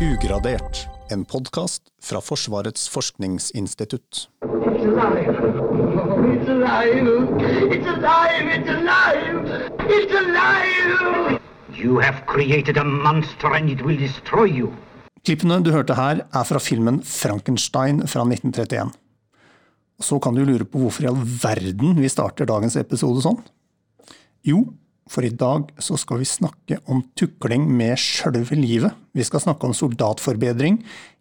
Ugradert, en podkast fra Forsvarets forskningsinstitutt. It's alive! It's alive! It's alive! It's alive! It's alive! You have created a monster and it will destroy you. Klippene du hørte her, er fra filmen Frankenstein fra 1931. Så kan du lure på hvorfor i all verden vi starter dagens episode sånn. Jo, for i dag så skal vi snakke om tukling med sjølve livet. Vi skal snakke om soldatforbedring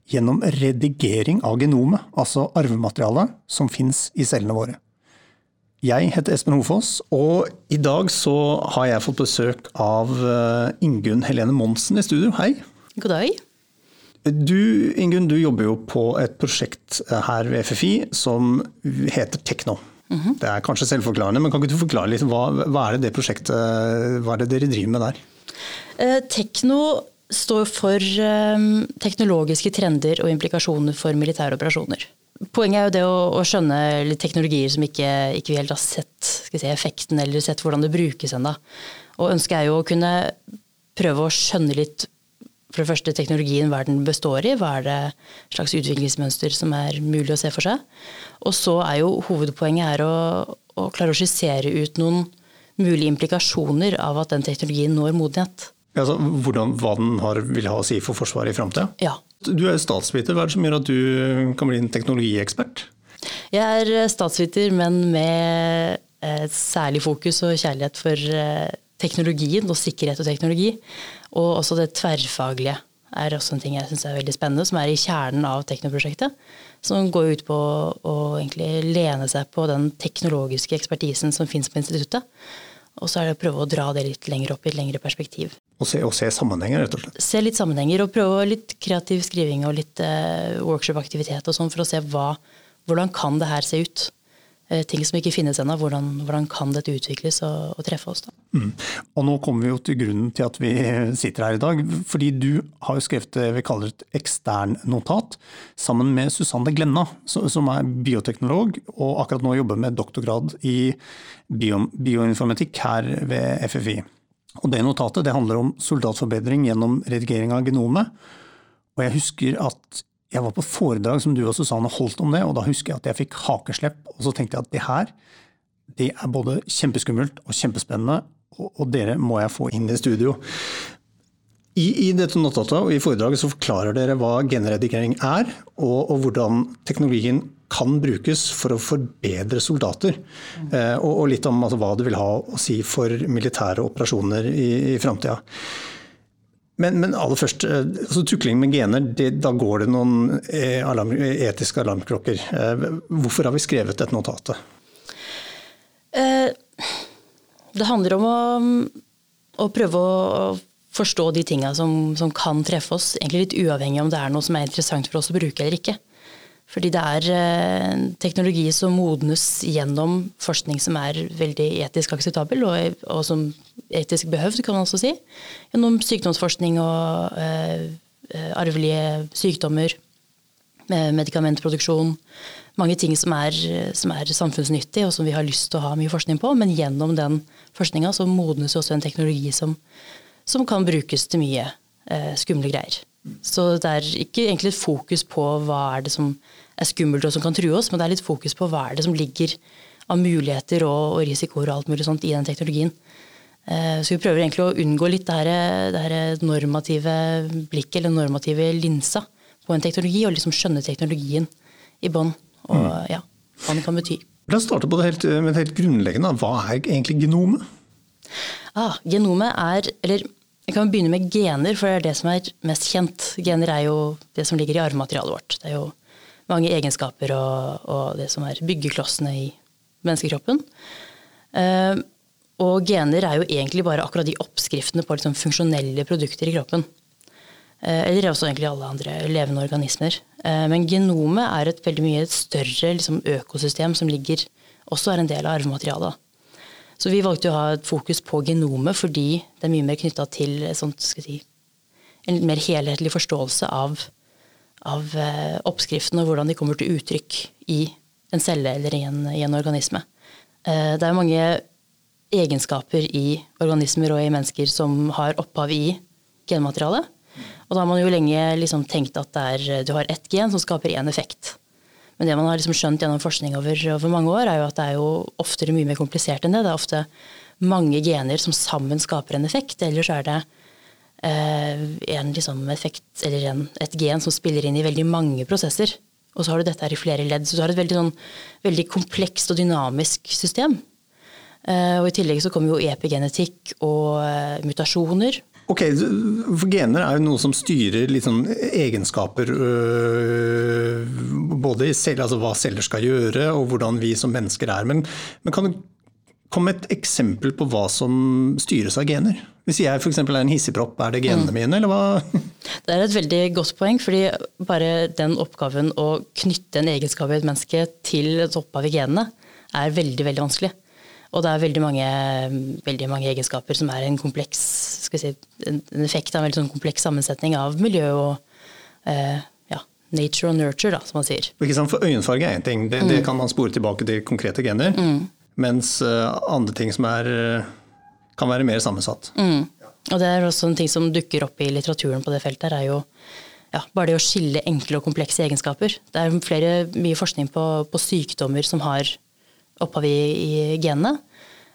gjennom redigering av genomet, altså arvematerialet som fins i cellene våre. Jeg heter Espen Hofoss, og i dag så har jeg fått besøk av eh, Ingunn Helene Monsen i studio. Hei. God dag. Du Ingunn, du jobber jo på et prosjekt her ved FFI som heter Tekno. Det er kanskje selvforklarende, men kan ikke du forklare litt hva, hva er det det prosjektet hva er det dere driver med der? Eh, Tekno står for eh, teknologiske trender og implikasjoner for militære operasjoner. Poenget er jo det å, å skjønne litt teknologier som ikke, ikke vi helt har sett si, effekten eller sett hvordan det brukes ennå. Og ønsket er jo å kunne prøve å skjønne litt for det første teknologien, verden består i, hva er det slags utviklingsmønster som er mulig å se for seg. Og så er jo hovedpoenget er å, å klare å skissere ut noen mulige implikasjoner av at den teknologien når modenhet. Altså, hvordan, hva den har, vil ha å si for Forsvaret i framtida? Ja. Du er jo statsviter, hva er det som gjør at du kan bli en teknologiekspert? Jeg er statsviter, men med et særlig fokus og kjærlighet for eh, teknologien og sikkerhet og teknologi. Og også det tverrfaglige er også en ting jeg syns er veldig spennende, som er i kjernen av Teknoprosjektet. Som går ut på å egentlig lene seg på den teknologiske ekspertisen som finnes på instituttet. Og så er det å prøve å dra det litt lenger opp i et lengre perspektiv. Og se, og se sammenhenger, rett og slett? Se litt sammenhenger, og prøve litt kreativ skriving og litt eh, workshop-aktivitet og sånn, for å se hva, hvordan kan det her se ut. Eh, ting som ikke finnes ennå. Hvordan, hvordan, kan dette utvikles og, og treffe oss? da? Mm. Og nå kommer vi jo til grunnen til at vi sitter her i dag. Fordi du har jo skrevet det vi kaller et eksternnotat sammen med Susanne Glenna, som er bioteknolog og akkurat nå jobber med doktorgrad i bio, bioinformatikk her ved FFI. Og Det notatet det handler om soldatforbedring gjennom redigering av genomet. Og jeg husker at jeg var på foredrag som du og Susanne holdt om det, og da husker jeg at jeg fikk hakeslepp. Og så tenkte jeg at det her det er både kjempeskummelt og kjempespennende, og, dere må jeg få inn i studio. I, i dette notatet og i foredraget så forklarer dere hva genredigering er, og, og hvordan teknologien kan brukes for å forbedre soldater. Eh, og, og, litt om altså, hva det vil ha å si for militære operasjoner i, i framtida. Men, men, aller først, altså tukling med gener, det, da går det noen eh, alarm, etiske alarmklokker. Eh, hvorfor har vi skrevet dette notatet? Eh, det handler om å, å, prøve å forstå de tinga som, som, kan treffe oss, egentlig litt uavhengig om det er noe som er interessant for oss å bruke eller ikke. Fordi det er eh, teknologi som modnes gjennom forskning som er veldig etisk akseptabel, og, og, som etisk behøvd, kan man også si. Gjennom sykdomsforskning og eh, eh arvelige sykdommer, medikamentproduksjon. Mange ting som er, som er samfunnsnyttig, og som vi har lyst til å ha mye forskning på. Men gjennom den forskninga så modnes jo også en teknologi som, som kan brukes til mye eh, skumle greier. Så det er ikke egentlig et fokus på hva er det som er skummelt og som kan true oss, men det er litt fokus på hva er det som ligger av muligheter og, og risikoer og alt mulig sånt i den teknologien. Eh, så vi prøver egentlig å unngå litt det her, det her normative blikket, eller normative linsa, på en teknologi, og liksom skjønne teknologien i bånn, og mm. ja, hva den kan bety. La oss starte på det helt, med det helt grunnleggende. Hva er egentlig genomet? Ah, genomet er, eller vi kan begynne med gener, for det er det som er mest kjent. Gener er jo det som ligger i arvematerialet vårt. Det er jo mange egenskaper og, og det som er byggeklossene i menneskekroppen. Uh, og gener er jo egentlig bare akkurat de oppskriftene på liksom funksjonelle produkter i kroppen. Uh, eller også egentlig alle andre levende organismer. Uh, men genomet er et veldig mye større liksom, økosystem som ligger, også er en del av arvematerialet. Så vi valgte å ha et fokus på genomet fordi det er mye mer knytta til sånt, si, en mer helhetlig forståelse av, av eh, oppskriften og hvordan de kommer til uttrykk i en celle eller i en, i en organisme. Eh, det er mange egenskaper i organismer og i mennesker som har opphav i genmaterialet. Og da har man jo lenge liksom tenkt at er, du har ett gen som skaper én effekt. Men det man har liksom skjønt gjennom forskning over, over, mange år, er jo at det er jo oftere mye mer komplisert enn det. Det er ofte mange gener som sammen skaper en effekt. Eller så er det eh, en liksom effekt, eller en, et gen som spiller inn i veldig mange prosesser. Og så har du dette her i flere ledd. Så du har et veldig, sånn, veldig komplekst og dynamisk system. Eh, og I tillegg så kommer jo epigenetikk og eh, mutasjoner. Ok, for Gener er jo noe som styrer liksom egenskaper øh, Både i selv, altså hva celler skal gjøre og hvordan vi som mennesker er. Men, men kan du komme med et eksempel på hva som styres av gener? Hvis jeg f.eks. er en hissigpropp, er det genene mm. mine, eller hva? Det er et veldig godt poeng, fordi bare den oppgaven å knytte en egenskap i et menneske til et opphav i genene, er veldig, veldig vanskelig. Og det er veldig mange, veldig mange egenskaper som er en kompleks si, en effekt av en veldig sånn kompleks sammensetning av miljø og eh, ja, nature og nurture, da, som man sier. Ikke sant, For Øyenfarge er én ting, det, mm. det, kan man spore tilbake til konkrete gener. Mm. Mens uh, andre ting som er, kan være mer sammensatt. Mm. Og det er også en ting som dukker opp i litteraturen på det feltet, er jo ja, bare det å skille enkle og komplekse egenskaper. Det er flere, mye forskning på, på sykdommer som har opphav i, i genene.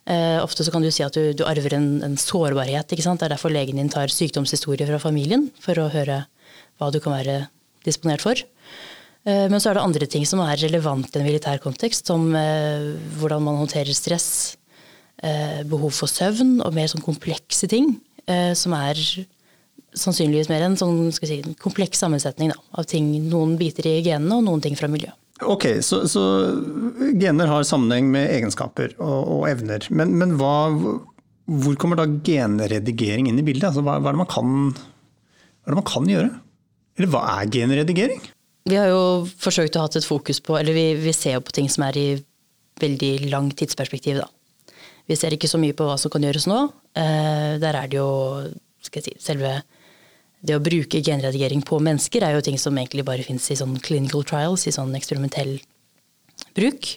Eh, ofte så kan du si at du, du arver en, en sårbarhet. Det er derfor legen din tar sykdomshistorie fra familien, for å høre hva du kan være disponert for. Eh, men så er det andre ting som er relevant i en militær kontekst, som eh, hvordan man håndterer stress, eh, behov for søvn og mer sånn komplekse ting, eh, som er sannsynligvis mer en sånn si, kompleks sammensetning da, av ting, noen biter i genene og noen ting fra miljøet. Ok, så, så, gener har sammenheng med egenskaper og, og evner. Men, men hva, hvor kommer da genredigering inn i bildet? Altså, hva, hva, er kan, hva, er det man kan, gjøre? Eller hva er genredigering? Vi har jo forsøkt å ha et fokus på, eller vi, vi ser jo på ting som er i veldig lang tidsperspektiv. Da. Vi ser ikke så mye på hva som kan gjøres nå. Eh, der er det jo skal jeg si, selve det å bruke genredigering på mennesker er jo ting som egentlig bare fins i sånn clinical trials, i sånn eksperimentell bruk.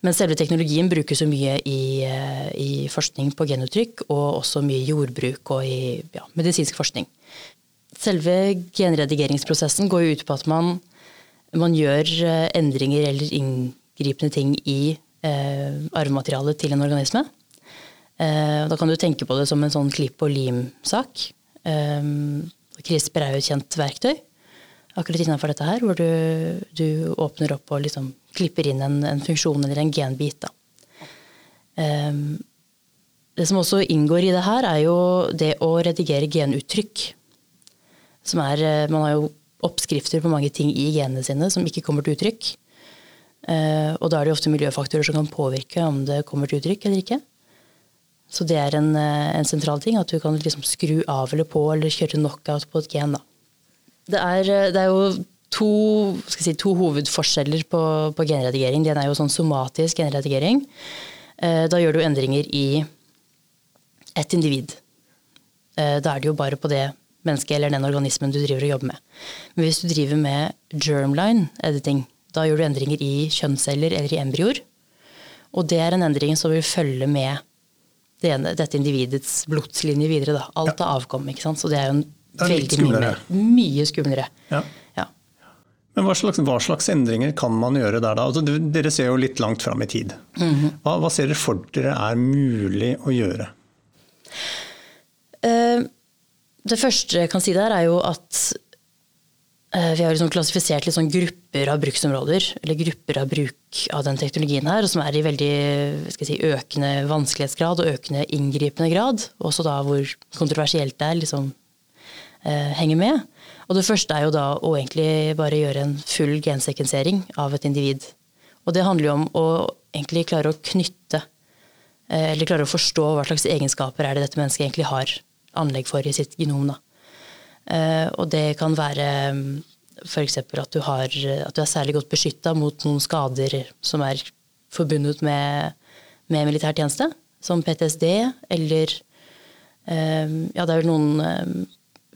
Men selve teknologien brukes jo mye i, eh, i, forskning på genuttrykk, og også mye i jordbruk og i ja, medisinsk forskning. Selve genredigeringsprosessen går jo ut på at man, man gjør eh, endringer eller inngripende ting i eh, arvematerialet til en organisme. Eh, da kan du tenke på det som en sånn klipp og lim-sak. Eh, CRISPR er jo et kjent verktøy akkurat innenfor dette her, hvor du, du åpner opp og liksom klipper inn en, en funksjon eller en genbit. Um, det som også inngår i det her, er jo det å redigere genuttrykk. Som er, eh, man har jo oppskrifter på mange ting i genene sine som ikke kommer til uttrykk. Uh, og da er det ofte miljøfaktorer som kan påvirke om det kommer til uttrykk eller ikke. Så det er en, eh, en, sentral ting, at du kan liksom skru av eller på eller kjøre knockout på et gen. Det er, eh, det er, jo to, si, to hovedforskjeller på, på, genredigering. Den er jo sånn somatisk genredigering. Eh, da gjør du endringer i ett individ. Da er det jo bare på det mennesket eller den organismen du driver og jobber med. Men hvis du driver med germline editing, da gjør du endringer i kjønnsceller eller i embryoer. Og det er en endring som vil følge med det ene, dette individets blodslinje videre. Da. Alt er avkom. ikke sant? Så det er jo en er veldig mye, mye skumlere. Ja. ja. Men hva slags, hva slags, endringer kan man gjøre der da? Altså, dere ser jo litt langt fram i tid. Mm -hmm. hva, hva, ser dere for dere er mulig å gjøre? Uh, det første jeg kan si der, er jo at vi har liksom klassifisert litt sånn grupper av bruksområder, eller grupper av bruk av den teknologien her, som er i veldig si, økende vanskelighetsgrad og økende inngripende grad. Også da hvor kontroversielt det er, liksom eh, henger med. Og det første er jo da å egentlig bare gjøre en full gensekvensering av et individ. Og det handler jo om å egentlig klare å knytte, eh, eller klare å forstå hva slags egenskaper er det dette mennesket egentlig har anlegg for i sitt genom. da. Eh, og det kan være F.eks. At, at du er særlig godt beskytta mot noen skader som er forbundet med, med militær tjeneste, som PTSD eller um, Ja, det er vel noen um,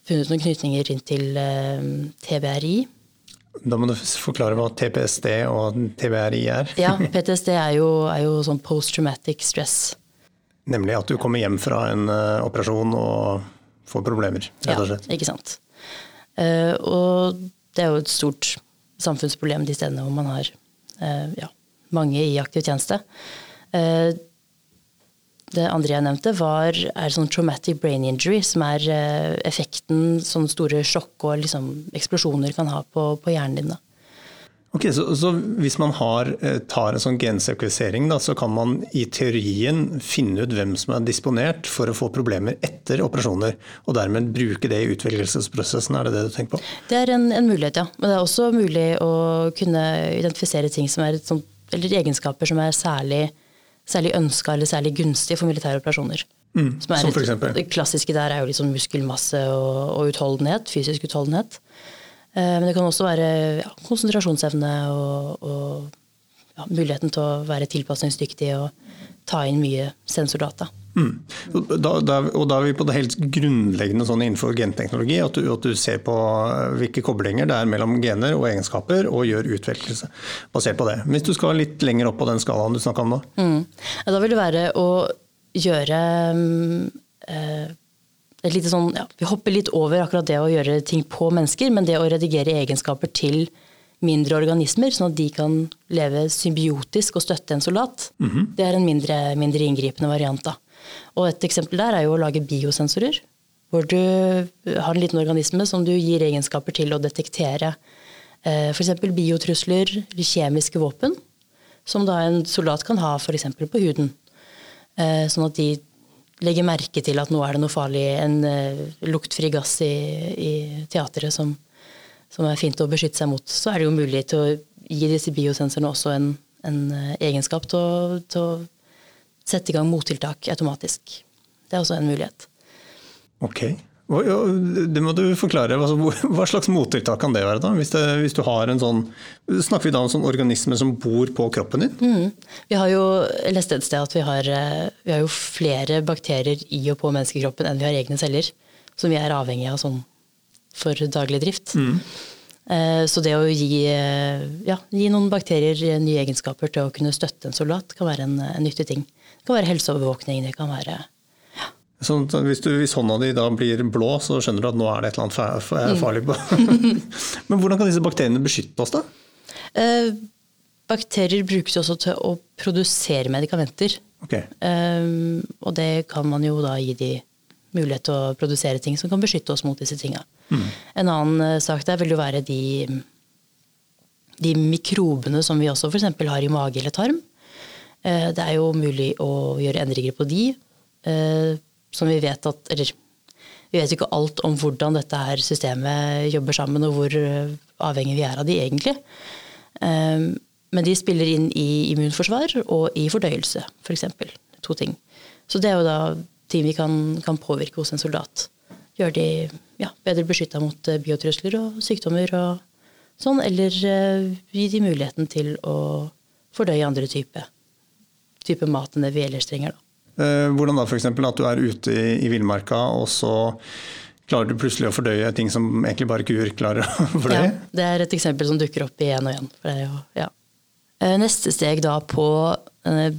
funnet noen knytninger inn til TBRI. Da må du forklare hva TPSD og TBRI er. ja, PTSD er jo, er jo sånn post traumatic stress. Nemlig at du kommer hjem fra en uh, operasjon og får problemer, rett og slett. Ja, ikke sant. Uh, og det er jo et stort samfunnsproblem de stedene hvor man har uh, ja, mange i aktiv tjeneste. Uh, det andre jeg nevnte, var er sånn traumatic brain injury, som er effekten sånne store sjokk og liksom eksplosjoner kan ha på, på hjernen din. Da. Ok, så, så, Hvis man har, eh, tar en sånn gensekvensering, så kan man i teorien finne ut hvem som er disponert for å få problemer etter operasjoner, og dermed bruke det i utvelgelsesprosessen? Er det det du tenker på? Det er en, en mulighet, ja. Men det er også mulig å kunne identifisere ting som er sånt, eller egenskaper som er særlig, særlig ønska eller særlig gunstige for militære operasjoner. Mm, som, som for eksempel? Det klassiske der er jo liksom muskelmasse og, og utholdenhet, fysisk utholdenhet. Eh, men det kan også være ja, konsentrasjonsevne og, og ja, muligheten til å være tilpasningsdyktig og ta inn mye sensordata. Mm. Da, da, og da er vi på det helt grunnleggende sånn innenfor genteknologi, at du, at du, ser på eh, hvilke koblinger det er mellom gener og egenskaper, og gjør utvelgelse basert på det. Hvis du skal litt lenger opp på den skalaen du snakka om nå? Mm. Ja, da vil det være å gjøre et sånn, ja, Vi hopper litt over akkurat det å gjøre ting på mennesker, men det å redigere egenskaper til mindre organismer, sånn at de kan leve symbiotisk og støtte en soldat, mm -hmm. det er en mindre, mindre inngripende variant. da. Og Et eksempel der er jo å lage biosensorer. Hvor du har en liten organisme som du gir egenskaper til å detektere eh, f.eks. biotrusler kjemiske våpen, som da en soldat kan ha f.eks. på huden. Eh, sånn at de legger merke til at nå er det noe farlig, en uh, luktfri gass i, i teatret som, som, er fint å beskytte seg mot, så er det jo mulig til å gi disse biosensorene også en, en uh, egenskap til å, til å, sette i gang mottiltak automatisk. Det er også en mulighet. Ok. Det må du forklare. Hva slags mottiltak kan det være? da? Hvis, det, hvis, du har en sånn, Snakker vi da om en sånn organisme som bor på kroppen din? Mm. Vi har jo lest et sted at vi har, eh, vi har, jo flere bakterier i og på menneskekroppen enn vi har egne celler. Som vi er avhengig av sånn for daglig drift. Mm. Eh, så det å gi, eh, ja, gi, noen bakterier nye egenskaper til å kunne støtte en soldat, kan være en, en nyttig ting. Det kan være helseovervåkning, det kan være Sånn hvis, du, hvis, hånda di da blir blå, så skjønner du at nå er det et eller annet mm. farlig på. Men hvordan kan disse bakteriene beskytte oss, da? Eh, bakterier brukes også til å produsere medikamenter. Okay. Eh, og det kan man jo da gi de mulighet til å produsere ting som kan beskytte oss mot disse tinga. Mm. En annen eh, sak der vil jo være de, de mikrobene som vi også f.eks. har i mage eller tarm. Eh, det er jo mulig å gjøre endringer på de. Eh, som vi vet at Eller vi vet ikke alt om hvordan dette her systemet jobber sammen, og hvor eh, avhengig vi er av de egentlig. Ehm, men de spiller inn i immunforsvar og i fordøyelse, f.eks. For to ting. Så det er jo da ting vi kan, kan påvirke hos en soldat. Gjøre de ja, bedre beskytta mot eh, biotrusler og sykdommer og sånn, eller uh, gi de muligheten til å fordøye andre type, type mat enn det vi ellers trenger. da. Eh, hvordan da f.eks. at du er ute i, i villmarka, og så klarer du plutselig å fordøye ting som egentlig bare kuer klarer å fordøye? Ja, det er et eksempel som dukker opp igjen og igjen. Jo, ja. Eh, neste steg da på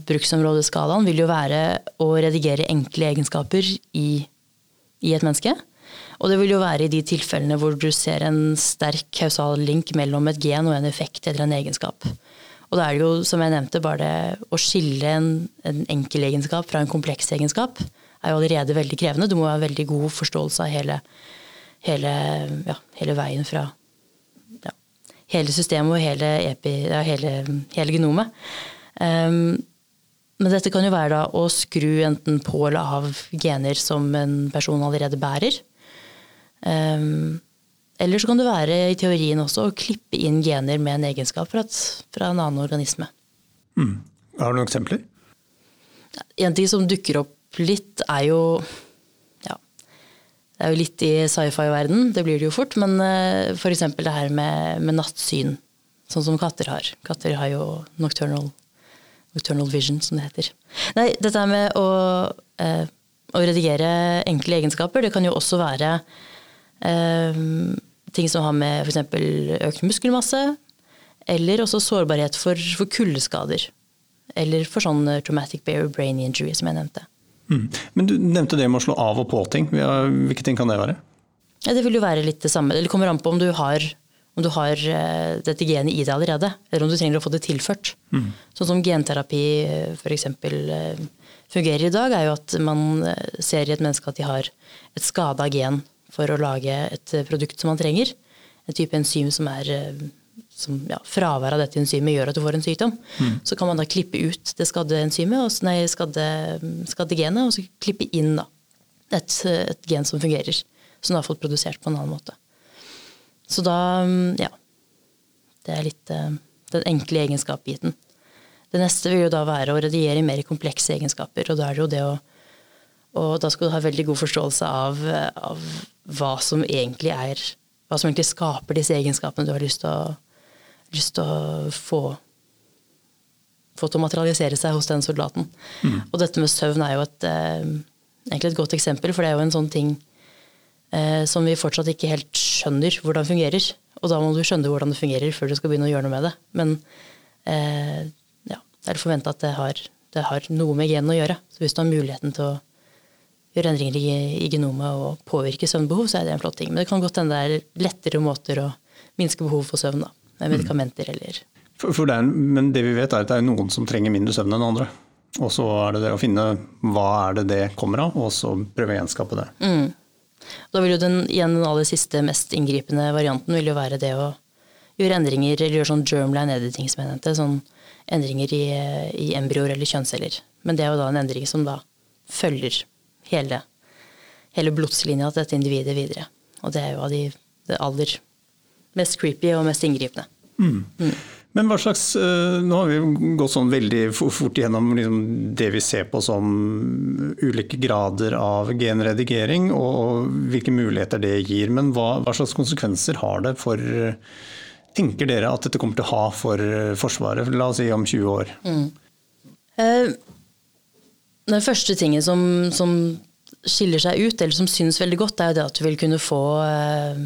bruksområdeskalaen vil jo være å redigere enkle egenskaper i, i et menneske. Og det vil jo være i de tilfellene hvor du ser en sterk kausal link mellom et gen og en effekt eller en egenskap. Og da er det jo, som jeg nevnte, bare det å skille en, en enkel egenskap fra en kompleks egenskap er jo allerede veldig krevende. Du må ha veldig god forståelse av hele, hele, ja, hele veien fra ja, hele systemet og hele, epi, ja, hele, genomet. Um, men dette kan jo være da å skru enten på eller av gener som en person allerede bærer. Um, eller så kan det være i teorien også å klippe inn gener med en egenskap fra, et, fra en annen organisme. Mm. Har du noen eksempler? En ting som dukker opp litt, er jo ja, Det er jo litt i sci-fi-verden, det blir det jo fort. Men eh, f.eks. det her med, med, nattsyn, sånn som katter har. Katter har jo nocturnal, nocturnal vision, som det heter. Nei, dette med å, eh, å redigere enkle egenskaper, det kan jo også være ting som har med f.eks. økt muskelmasse, eller også sårbarhet for, for kuldeskader. Eller for sånn traumatic traumatic brain injury, som jeg nevnte. Mm. Men du nevnte det med å slå av og på ting. Hvilke ting kan det være? Ja, det vil jo være litt det samme. Det kommer an på om du har, om du har eh, dette genet i deg allerede, eller om du trenger å få det tilført. Sånn som genterapi f.eks. fungerer i dag, er jo at man eh, ser i et menneske at de har et skada gen for å lage et eh, produkt som man trenger. En type enzym som er eh, som, ja, Fravær av dette enzymet gjør at du får en sykdom. Så kan man da klippe ut det skadde enzymet, og, nei, skadde, skadde genet, og så klippe inn da, et, et gen som fungerer. Som du har fått produsert på en annen måte. Så da, mm, ja. Det er litt eh, den enkle egenskapbiten. Det neste vil jo da være å redigere mer komplekse egenskaper. Og da er det jo det å Og da skal du ha veldig god forståelse av, av hva som egentlig er Hva som egentlig skaper disse egenskapene du har lyst til å, lyst til å få få til å materialisere seg hos den soldaten. Og dette med søvn er jo et, eh, egentlig et godt eksempel, for det er jo en sånn ting eh, som vi fortsatt ikke helt skjønner hvordan fungerer. Og da må du skjønne hvordan det fungerer før du skal begynne å gjøre noe med det. Men eh, ja, det er forventa at det har, det har noe med genene å gjøre. Så hvis du har muligheten til å gjøre endringer i, i genomet og påvirke søvnbehov, så er det en flott ting. Men det kan godt hende det er lettere måter å minske behov for søvn da, med medikamenter eller For, for det er, men det vi vet er at det er noen som trenger mindre søvn enn andre. Og så er det det å finne hva er det det kommer av, og så prøve å gjenskape det. Da vil jo den, igjen den aller siste, mest inngripende varianten vil jo være det å gjøre endringer, eller gjøre sånn germline editing, som jeg nevnte. Sånn endringer i, i embryoer eller kjønnsceller. Men det er jo da en endring som da følger hele, hele blodslinja til dette individet videre. Og det er jo av de det aller mest creepy og mest inngripende. Men hva slags, eh, Nå har vi gått sånn veldig fort gjennom liksom det vi ser på som ulike grader av genredigering, og hvilke muligheter det gir. Men hva, hva slags konsekvenser har det for Tenker dere at dette kommer til å ha for Forsvaret, la oss si om 20 år? Eh, Den første tingen som, som skiller seg ut, eller som syns veldig godt, er jo det at du vil kunne få eh,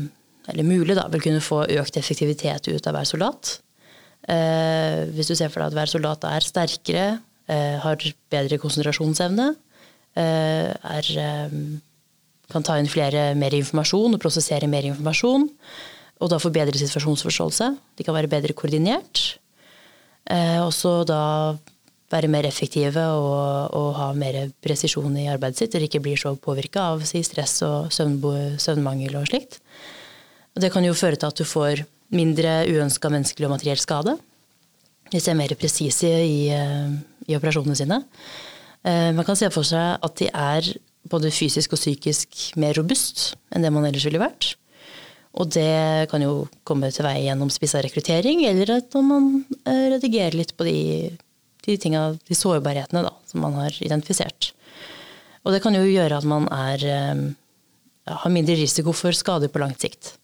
eller mulig da, vil kunne få økt effektivitet ut av hver soldat. Eh, hvis du ser for deg at hver soldat er sterkere, eh, har bedre konsentrasjonsevne, eh, er, eh, kan ta inn flere, mer informasjon og prosessere mer informasjon, og da få bedre situasjonsforståelse. De kan være bedre koordinert. Eh, også da være mer effektive og, og ha mer presisjon i arbeidet sitt, eller ikke blir så påvirka av si, stress og søvnmangel og slikt. Og det kan jo føre til at du får mindre uønska menneskelig og materiell skade. De ser mer presise i, i operasjonene sine. Eh, Man kan se for seg at de er både fysisk og psykisk mer robust enn det man ellers ville vært. Og det kan jo komme til vei gjennom spissa rekruttering, eller at man eh, redigerer litt på de, de, tingene, de sårbarhetene da, som man har identifisert. Og det kan jo gjøre at man er, eh, har mindre risiko for skader på langt sikt.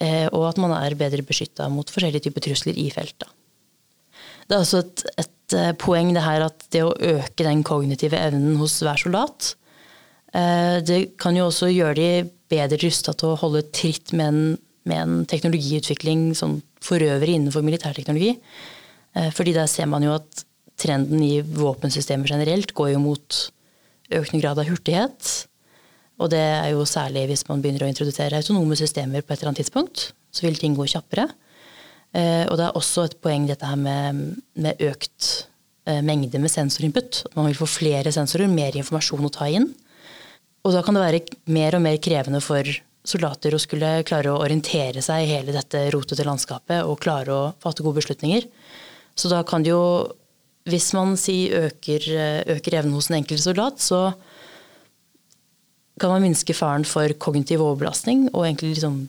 Eh, Og at man er bedre beskytta mot forskjellige typer trusler i felt. Da. Det er også et, et eh, poeng det her at det å øke den kognitive evnen hos hver soldat, eh, det kan jo også gjøre de bedre rusta til å holde tritt med en, med en teknologiutvikling sånn for øvrig innenfor militærteknologi. Eh, Fordi der ser man jo at trenden i våpensystemer generelt går jo mot økende grad av hurtighet. Og det er jo særlig hvis man begynner å introdusere autonome systemer på et eller annet tidspunkt. Så vil ting gå kjappere. Eh, Og det er også et poeng dette her med, med økt eh, mengde med sensorinput. At man vil få flere sensorer, mer informasjon å ta inn. Og da kan det være mer og mer krevende for soldater å skulle klare å orientere seg i hele dette rotete landskapet og klare å fatte gode beslutninger. Så da kan det jo, hvis man si øker, øker evnen hos den enkelte soldat, så kan man minske faren for kognitiv overbelastning og egentlig liksom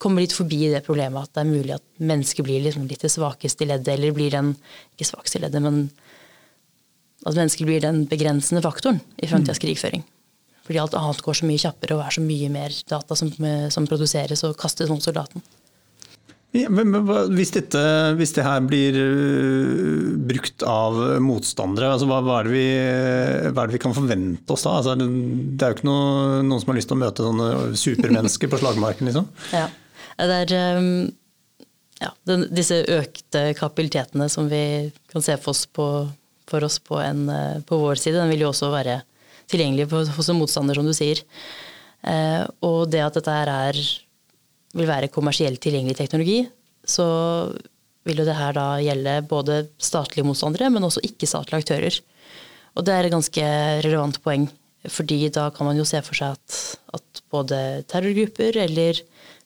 komme litt forbi det problemet at det er mulig at mennesket blir liksom litt det svakeste leddet, eller blir den ikke svakeste leddet, men at mennesket blir den begrensende faktoren i framtidas krigføring. Fordi alt annet går så mye kjappere og er så mye mer data som, som produseres og kastes mot soldaten. Ja, men, hvis, dette, hvis det her blir øh, brukt av motstandere, altså, hva, hva, er vi, hva er det vi kan forvente oss da? Altså, det, er jo ikke noe, noen som har lyst til å møte sånne supermennesker på slagmarken, liksom. Ja. Det er um, ja, den, disse økte kapabilitetene som vi kan se for oss på, for oss på, en, eh, på vår side, den vil jo også være tilgjengelig hos en motstander, som du sier. Eh, og det at dette her er, vil være kommersielt tilgjengelig teknologi, så vil jo det her da gjelde både statlige motstandere, men også ikke-statlige aktører. Og det er et ganske relevant poeng, fordi da kan man jo se for seg at, at både terrorgrupper eller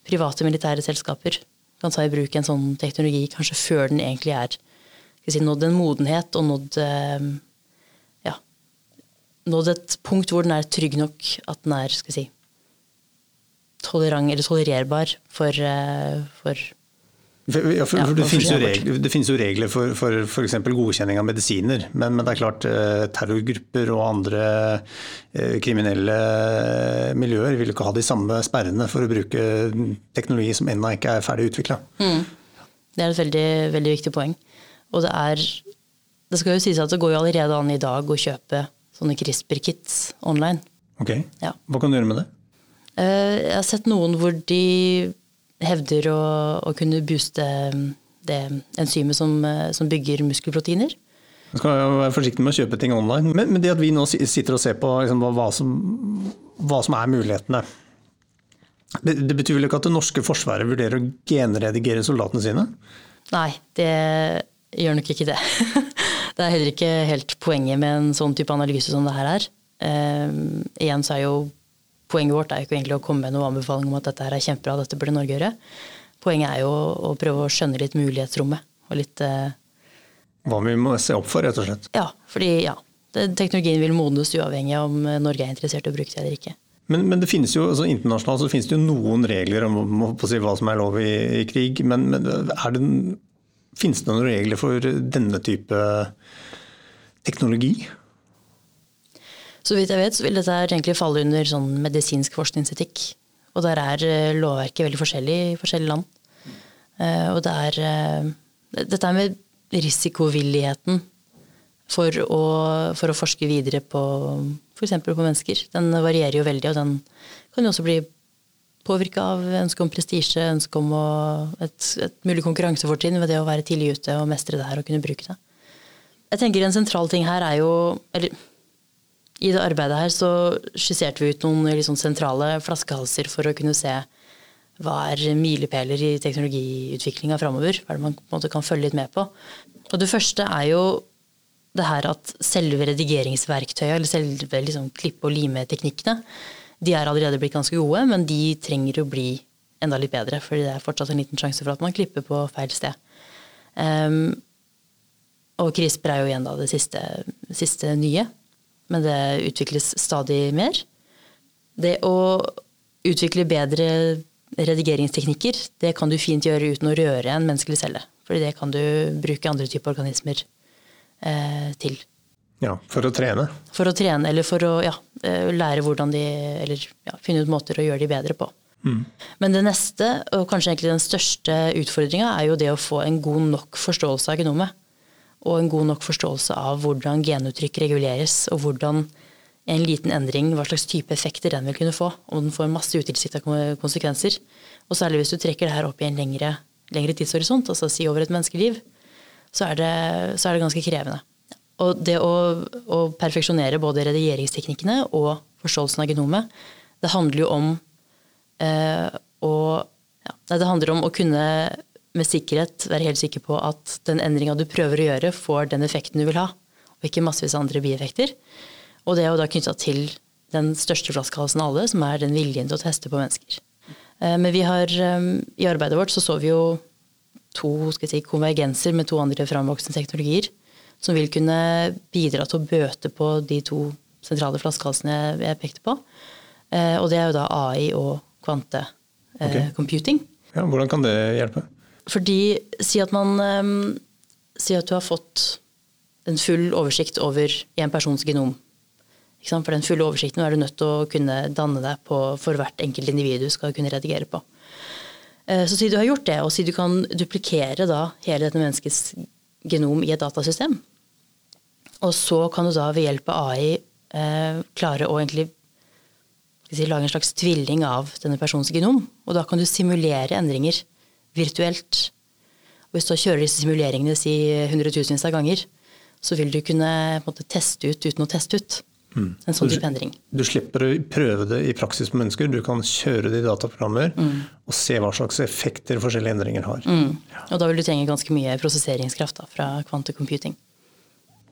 private militære selskaper kan ta i bruk en sånn teknologi kanskje før den egentlig er si, nådd en modenhet og nådd eh, ja, nådd et punkt hvor den er trygg nok at den er skal si, tolerant eller tolererbar for, eh, for ja, for, for det, for finnes regler, det finnes jo regler for f.eks. godkjenning av medisiner, men, men det er klart eh, terrorgrupper og andre eh, kriminelle miljøer vil ikke ha de samme sperrene for å bruke teknologi som ennå ikke er ferdig utvikla. Det er et veldig, veldig viktig poeng. Og det er Det skal jo sies at det går jo allerede an i dag å kjøpe sånne CRISPR-kits online. Ok, Ja. Hva kan du gjøre med det? Eh, Jeg har sett noen hvor de hevder å, å kunne booste det enzymet som, eh, som bygger muskelproteiner. Man skal være forsiktig med å kjøpe ting online. Men, men det at vi nå sitter og ser på liksom, hva, som, hva som er mulighetene det, det betyr vel ikke at det norske forsvaret vurderer å genredigere soldatene sine? Nei, det gjør nok ikke det. det er heller ikke helt poenget med en sånn type analyse som det her er. Eh, igjen så er jo poenget vårt er jo ikke egentlig å komme med noen anbefaling om at dette her er kjempebra, dette burde Norge gjøre. Poenget er jo å prøve å skjønne litt mulighetsrommet. Og litt eh, Hva vi må se opp for, rett og slett. Ja, fordi ja, teknologien vil modnes uavhengig av om Norge er interessert i å bruke det eller ikke. Men, men det finnes jo, altså internasjonalt så finnes det jo noen regler om, om å si hva som er lov i, i krig. Men, men er det, finnes det noen regler for denne type teknologi? Så vidt jeg vet, så vil dette egentlig falle under sånn medisinsk forskningsetikk. Og der er eh, lovverket veldig forskjellig i forskjellige land. Eh, Og det er eh, Dette med risikovilligheten for å, for å forske videre på f.eks. på mennesker. Den varierer jo veldig, og den kan jo også bli påvirka av ønsket om prestisje, ønsket om å, et, et mulig konkurransefortrinn ved det å være tidlig ute og mestre det her og kunne bruke det. Jeg tenker En sentral ting her er jo eller i det arbeidet her så skisserte vi ut noen liksom sentrale flaskehalser for å kunne se hva er milepæler i teknologiutviklinga framover. Hva er det man på en måte kan følge litt med på. Og det første er jo det her at selve redigeringsverktøyet, eller selve liksom klippe- og limeteknikkene, de er allerede blitt ganske gode, men de trenger å bli enda litt bedre. fordi det er fortsatt en liten sjanse for at man klipper på feil sted. Um, og CRISPR er jo igjen da det siste, siste nye, men det utvikles stadig mer. Det å utvikle bedre redigeringsteknikker, det kan du fint gjøre uten å røre en menneskelig celle. Fordi det kan du bruke andre typer organismer eh, til. Ja, for å trene. For å trene eller for å ja, eh, lære hvordan de Eller ja, finne ut måter å gjøre de bedre på. Men det neste, og kanskje egentlig den største utfordringa, er jo det å få en god nok forståelse av genomet. Og en god nok forståelse av hvordan genuttrykk reguleres, og hvordan en liten endring, hva slags type effekter den vil kunne få. Om den får masse utilsikta konsekvenser. Og særlig hvis du trekker det her opp i en lengre, lengre tidshorisont, altså si over et menneskeliv, så er det, så er det ganske krevende. Og det å, å perfeksjonere både redigeringsteknikkene og forståelsen av genomet, det handler jo om eh, å ja, Det handler om å kunne med sikkerhet være helt sikker på at den endringa du prøver å gjøre, får den effekten du vil ha, og ikke massevis av andre bieffekter. Og det er jo da knytta til den største flaskehalsen av alle, som er den viljen til å teste på mennesker. Eh, Men vi har, eh, i arbeidet vårt så så vi jo to skal jeg si, konvergenser med to andre framvoksende teknologier som vil kunne bidra til å bøte på de to sentrale flaskehalsene jeg pekte på. Eh, Og det er jo da AI og kvantecomputing. Ja, hvordan kan det hjelpe? Fordi si at man um, Si at du har fått en full oversikt over en persons genom. For den fulle oversikten er du nødt til å kunne danne deg på for hvert enkelt individ du skal kunne redigere på. Eh, Så si du har gjort det, og si du kan duplikere da hele dette menneskets genom i et datasystem. Og så kan du da ved hjelp av AI eh, klare å egentlig si, lage en slags tvilling av denne persons genom. Og da kan du simulere endringer virtuelt. Og hvis du kjører disse simuleringene si hundretusenvis av ganger, så vil du kunne måte, teste ut uten å teste ut. Mm. En sånn type endring. Du slipper å prøve det i praksis på mennesker, du kan kjøre det i dataprogrammer og se hva slags effekter forskjellige endringer har. Og da vil du trenge ganske mye prosesseringskraft da, fra quantum-computing.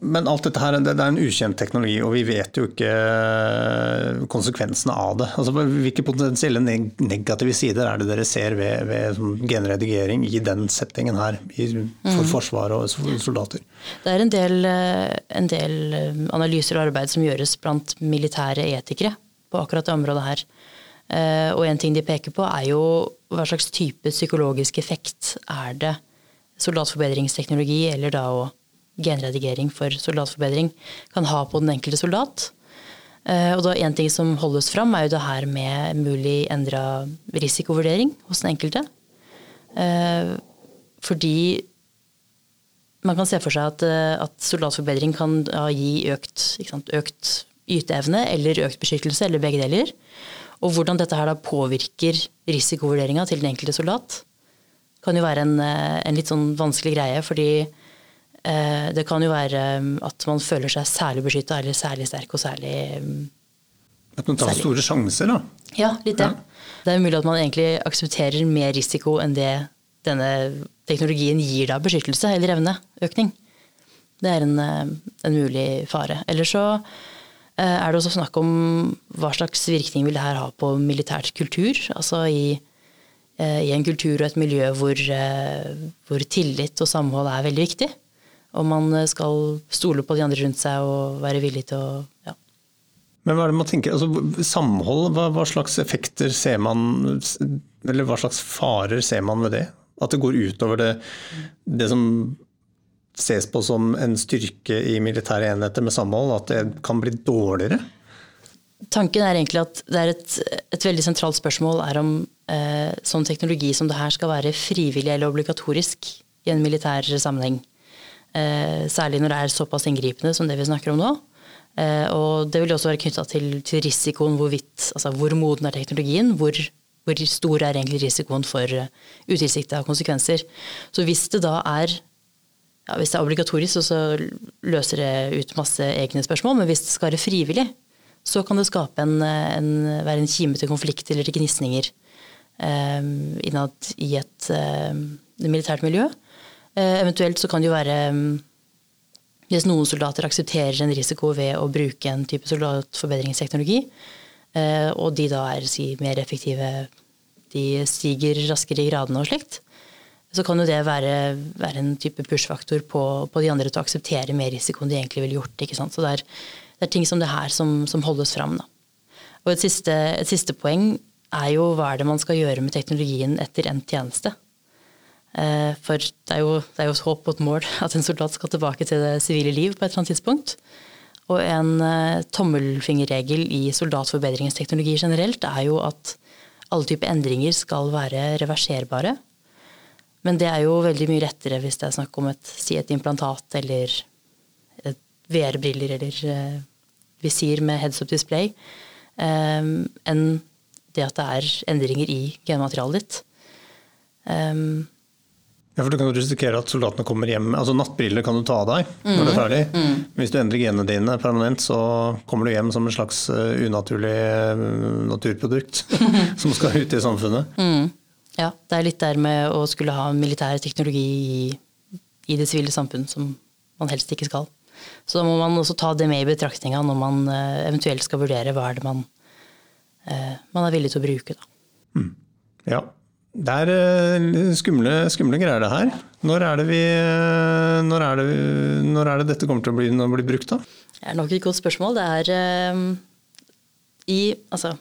Men alt dette her, det er en ukjent teknologi, og vi vet jo ikke konsekvensene av det. Altså, hvilke potensielle neg- negative sider er det dere ser ved, ved sånn genredigering i den settingen her, for Forsvaret og s- soldater? Det er en del, eh, en del eh, analyser og arbeid som gjøres blant militære etikere på akkurat det området her. Eh, Og en ting de peker på, er jo hva slags type psykologisk effekt er det soldatforbedringsteknologi, eller da òg genredigering for soldatforbedring, kan ha på den enkelte soldat. Eh, Og da En ting som holdes fram, er jo det her med mulig endra risikovurdering hos den enkelte. Eh, Fordi man kan se for seg at, eh, at soldatforbedring kan gi økt, sant, økt yteevne eller økt beskyttelse, eller begge deler. Og hvordan dette her da påvirker risikovurderinga til den enkelte soldat, kan jo være en, en litt sånn vanskelig greie. Fordi det kan jo være um, at man føler seg særlig beskytta eller særlig sterk og særlig um, At man tar Særlig. store sjanser, da. Ja, litt det. Det er mulig at man egentlig aksepterer mer risiko enn det denne teknologien gir da beskyttelse eller evneøkning. Det er en, eh, en mulig fare. Eller så eh, er det også snakk om hva slags virkning vil det her ha på militært kultur. Altså i, eh, i en kultur og et miljø hvor, eh, hvor tillit og samhold er veldig viktig. Og man eh, skal stole på de andre rundt seg og være villig til å ja, Men hva er det man tenker, altså samhold, hva, hva slags effekter ser man, eller hva slags farer ser man ved det? At det går utover det, det som ses på som en styrke i militære enheter med samhold, at det kan bli dårligere? Tanken er egentlig at det er et, et veldig sentralt spørsmål er om eh, sånn teknologi som det her skal være frivillig eller obligatorisk i en militær sammenheng. Eh, særlig når det er såpass inngripende som det vi snakker om nå. Eh, og det vil også være knytta til, til risikoen hvorvidt, altså hvor moden er teknologien, hvor, hvor stor er egentlig risikoen for uh, utilsikta konsekvenser. Så hvis det da er ja, hvis det er obligatorisk, så, løser det ut masse egne spørsmål. Men hvis det skal være frivillig, så kan det skape en, en, være en kime til konflikt eller til gnisninger eh, innad i et eh, militært miljø. Eh, eventuelt så kan det jo være mm, Hvis noen soldater aksepterer en risiko ved å bruke en type soldatforbedringsteknologi, eh, og de da er si, mer effektive, de stiger raskere i gradene og slikt, så kan jo det være, være en type push-faktor på, på de andre til å akseptere mer risiko enn de egentlig ville gjort. ikke sant? Så det er, det er ting som det her som, som holdes fram. Da. Og et siste, et siste poeng er jo hva er det man skal gjøre med teknologien etter endt tjeneste. Eh, For det er, jo, det er jo håp og et mål at en soldat skal tilbake til det sivile liv på et eller annet tidspunkt. Og en eh, tommelfingerregel i soldatforbedringsteknologi generelt er jo at alle typer endringer skal være reverserbare. Men det er jo veldig mye rettere hvis det er snakk om et, si et implantat eller VR-briller eller eh, visir med heads up display, eh, enn det at det er endringer i genmaterialet ditt. Um, Ja, for Du kan risikere at soldatene kommer hjem altså Nattbriller kan du ta av deg når du er ferdig. Mm. Hvis du endrer genene dine permanent, så kommer du hjem som en slags eh, unaturlig eh, naturprodukt som skal ut i samfunnet. ja, det er litt der med å skulle ha militær teknologi i, i det sivile samfunn som man helst ikke skal. Så da må man også ta det med i betraktninga når man eh, eventuelt skal vurdere hva er det man, eh, man er villig til å bruke. Da. Ja. Det er eh, skumle, skumle greier, det her. Når er det, vi, eh, når, er det, når er det dette kommer til å bli, det brukt, da? Det er nok et godt spørsmål. Det er eh, i, altså,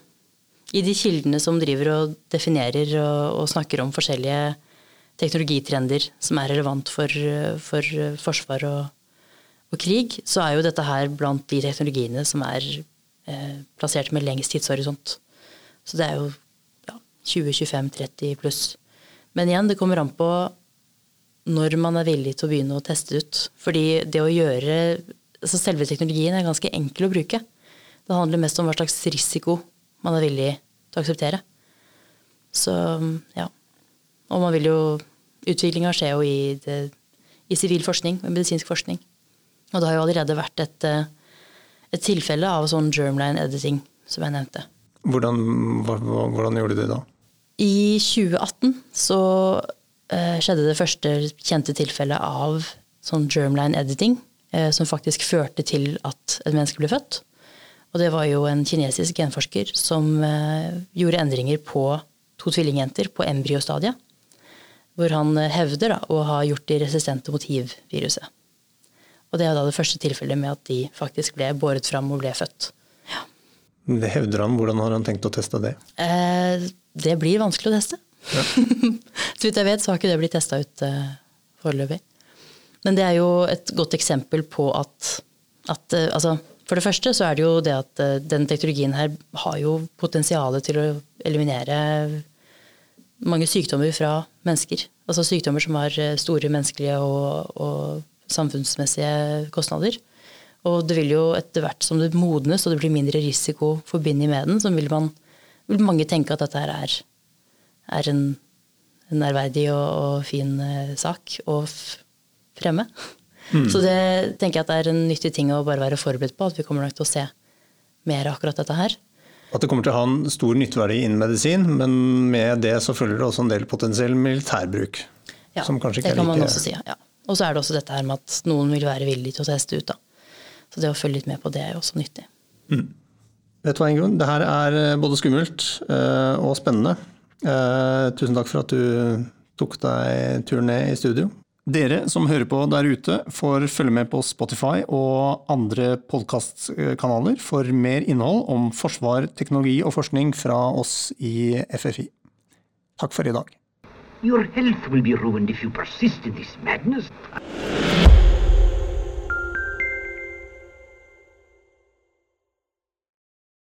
i de kildene som driver og definerer og, og snakker om forskjellige teknologitrender som er relevant for, for forsvar og, og krig, så er jo dette her blant de teknologiene som er eh, plassert med lengst tidshorisont. Så det er jo 20-25-30 pluss. Men igjen, det kommer an på når man er villig til å begynne å teste ut. Fordi det å gjøre altså Selve teknologien er ganske enkel å bruke. Det handler mest om hva slags risiko man er villig til å akseptere. Så ja. Og man vil jo Utviklinga skjer jo i, det, i sivil forskning og medisinsk forskning. Og det har jo allerede vært et, eh, et tilfelle av sånn germline editing, som jeg nevnte. Hvordan, hvordan gjorde de det da? I 2018 så eh, skjedde det første kjente tilfellet av sånn germline editing, eh, som faktisk førte til at et menneske ble født. Og det var jo en kinesisk genforsker som eh, gjorde endringer på to tvillingjenter på embryostadiet. Hvor han hevder da, å ha gjort de resistente mot hiv-viruset. Og det er da det første tilfellet med at de faktisk ble båret fram og ble født. Det hevder han. Hvordan har han tenkt å teste det? Eh, det blir vanskelig å teste. så vidt jeg vet, så har ikke det blitt testa ut eh, foreløpig. Men det er jo et godt eksempel på at, at eh, altså, For det første så er det jo det at eh, den teknologien her har jo potensialet til å eliminere mange sykdommer fra mennesker. Altså sykdommer som har eh, store menneskelige og, og samfunnsmessige kostnader. Og det vil jo etter hvert som det modnes og det blir mindre risiko forbundet med den, så vil, man, vil mange tenke at dette her er, er en, en ærverdig og, og fin eh, sak å fremme. fremme. Så det tenker jeg at det er en nyttig ting å bare være forberedt på, at vi kommer nok til å se mer av akkurat dette her. At det kommer til å ha en stor nytteverdi innen medisin, men med det så følger det også en del potensiell militærbruk. Ja, det kan man også si. Ja. Og så er det også dette her med at noen vil være villig til å teste ut. Da. Så det å følge litt med på det er jo også nyttig. Vet du hva, Ingunn? Det her er eh, både skummelt eh, og spennende. Eh, Tusen takk for at du tok deg turen ned i studio. Dere som hører på der ute, får følge med på Spotify og andre podkastkanaler for mer innhold om forsvar, teknologi og forskning fra oss i FFI. Takk for i dag. Your health will be ruined if you persist in this madness.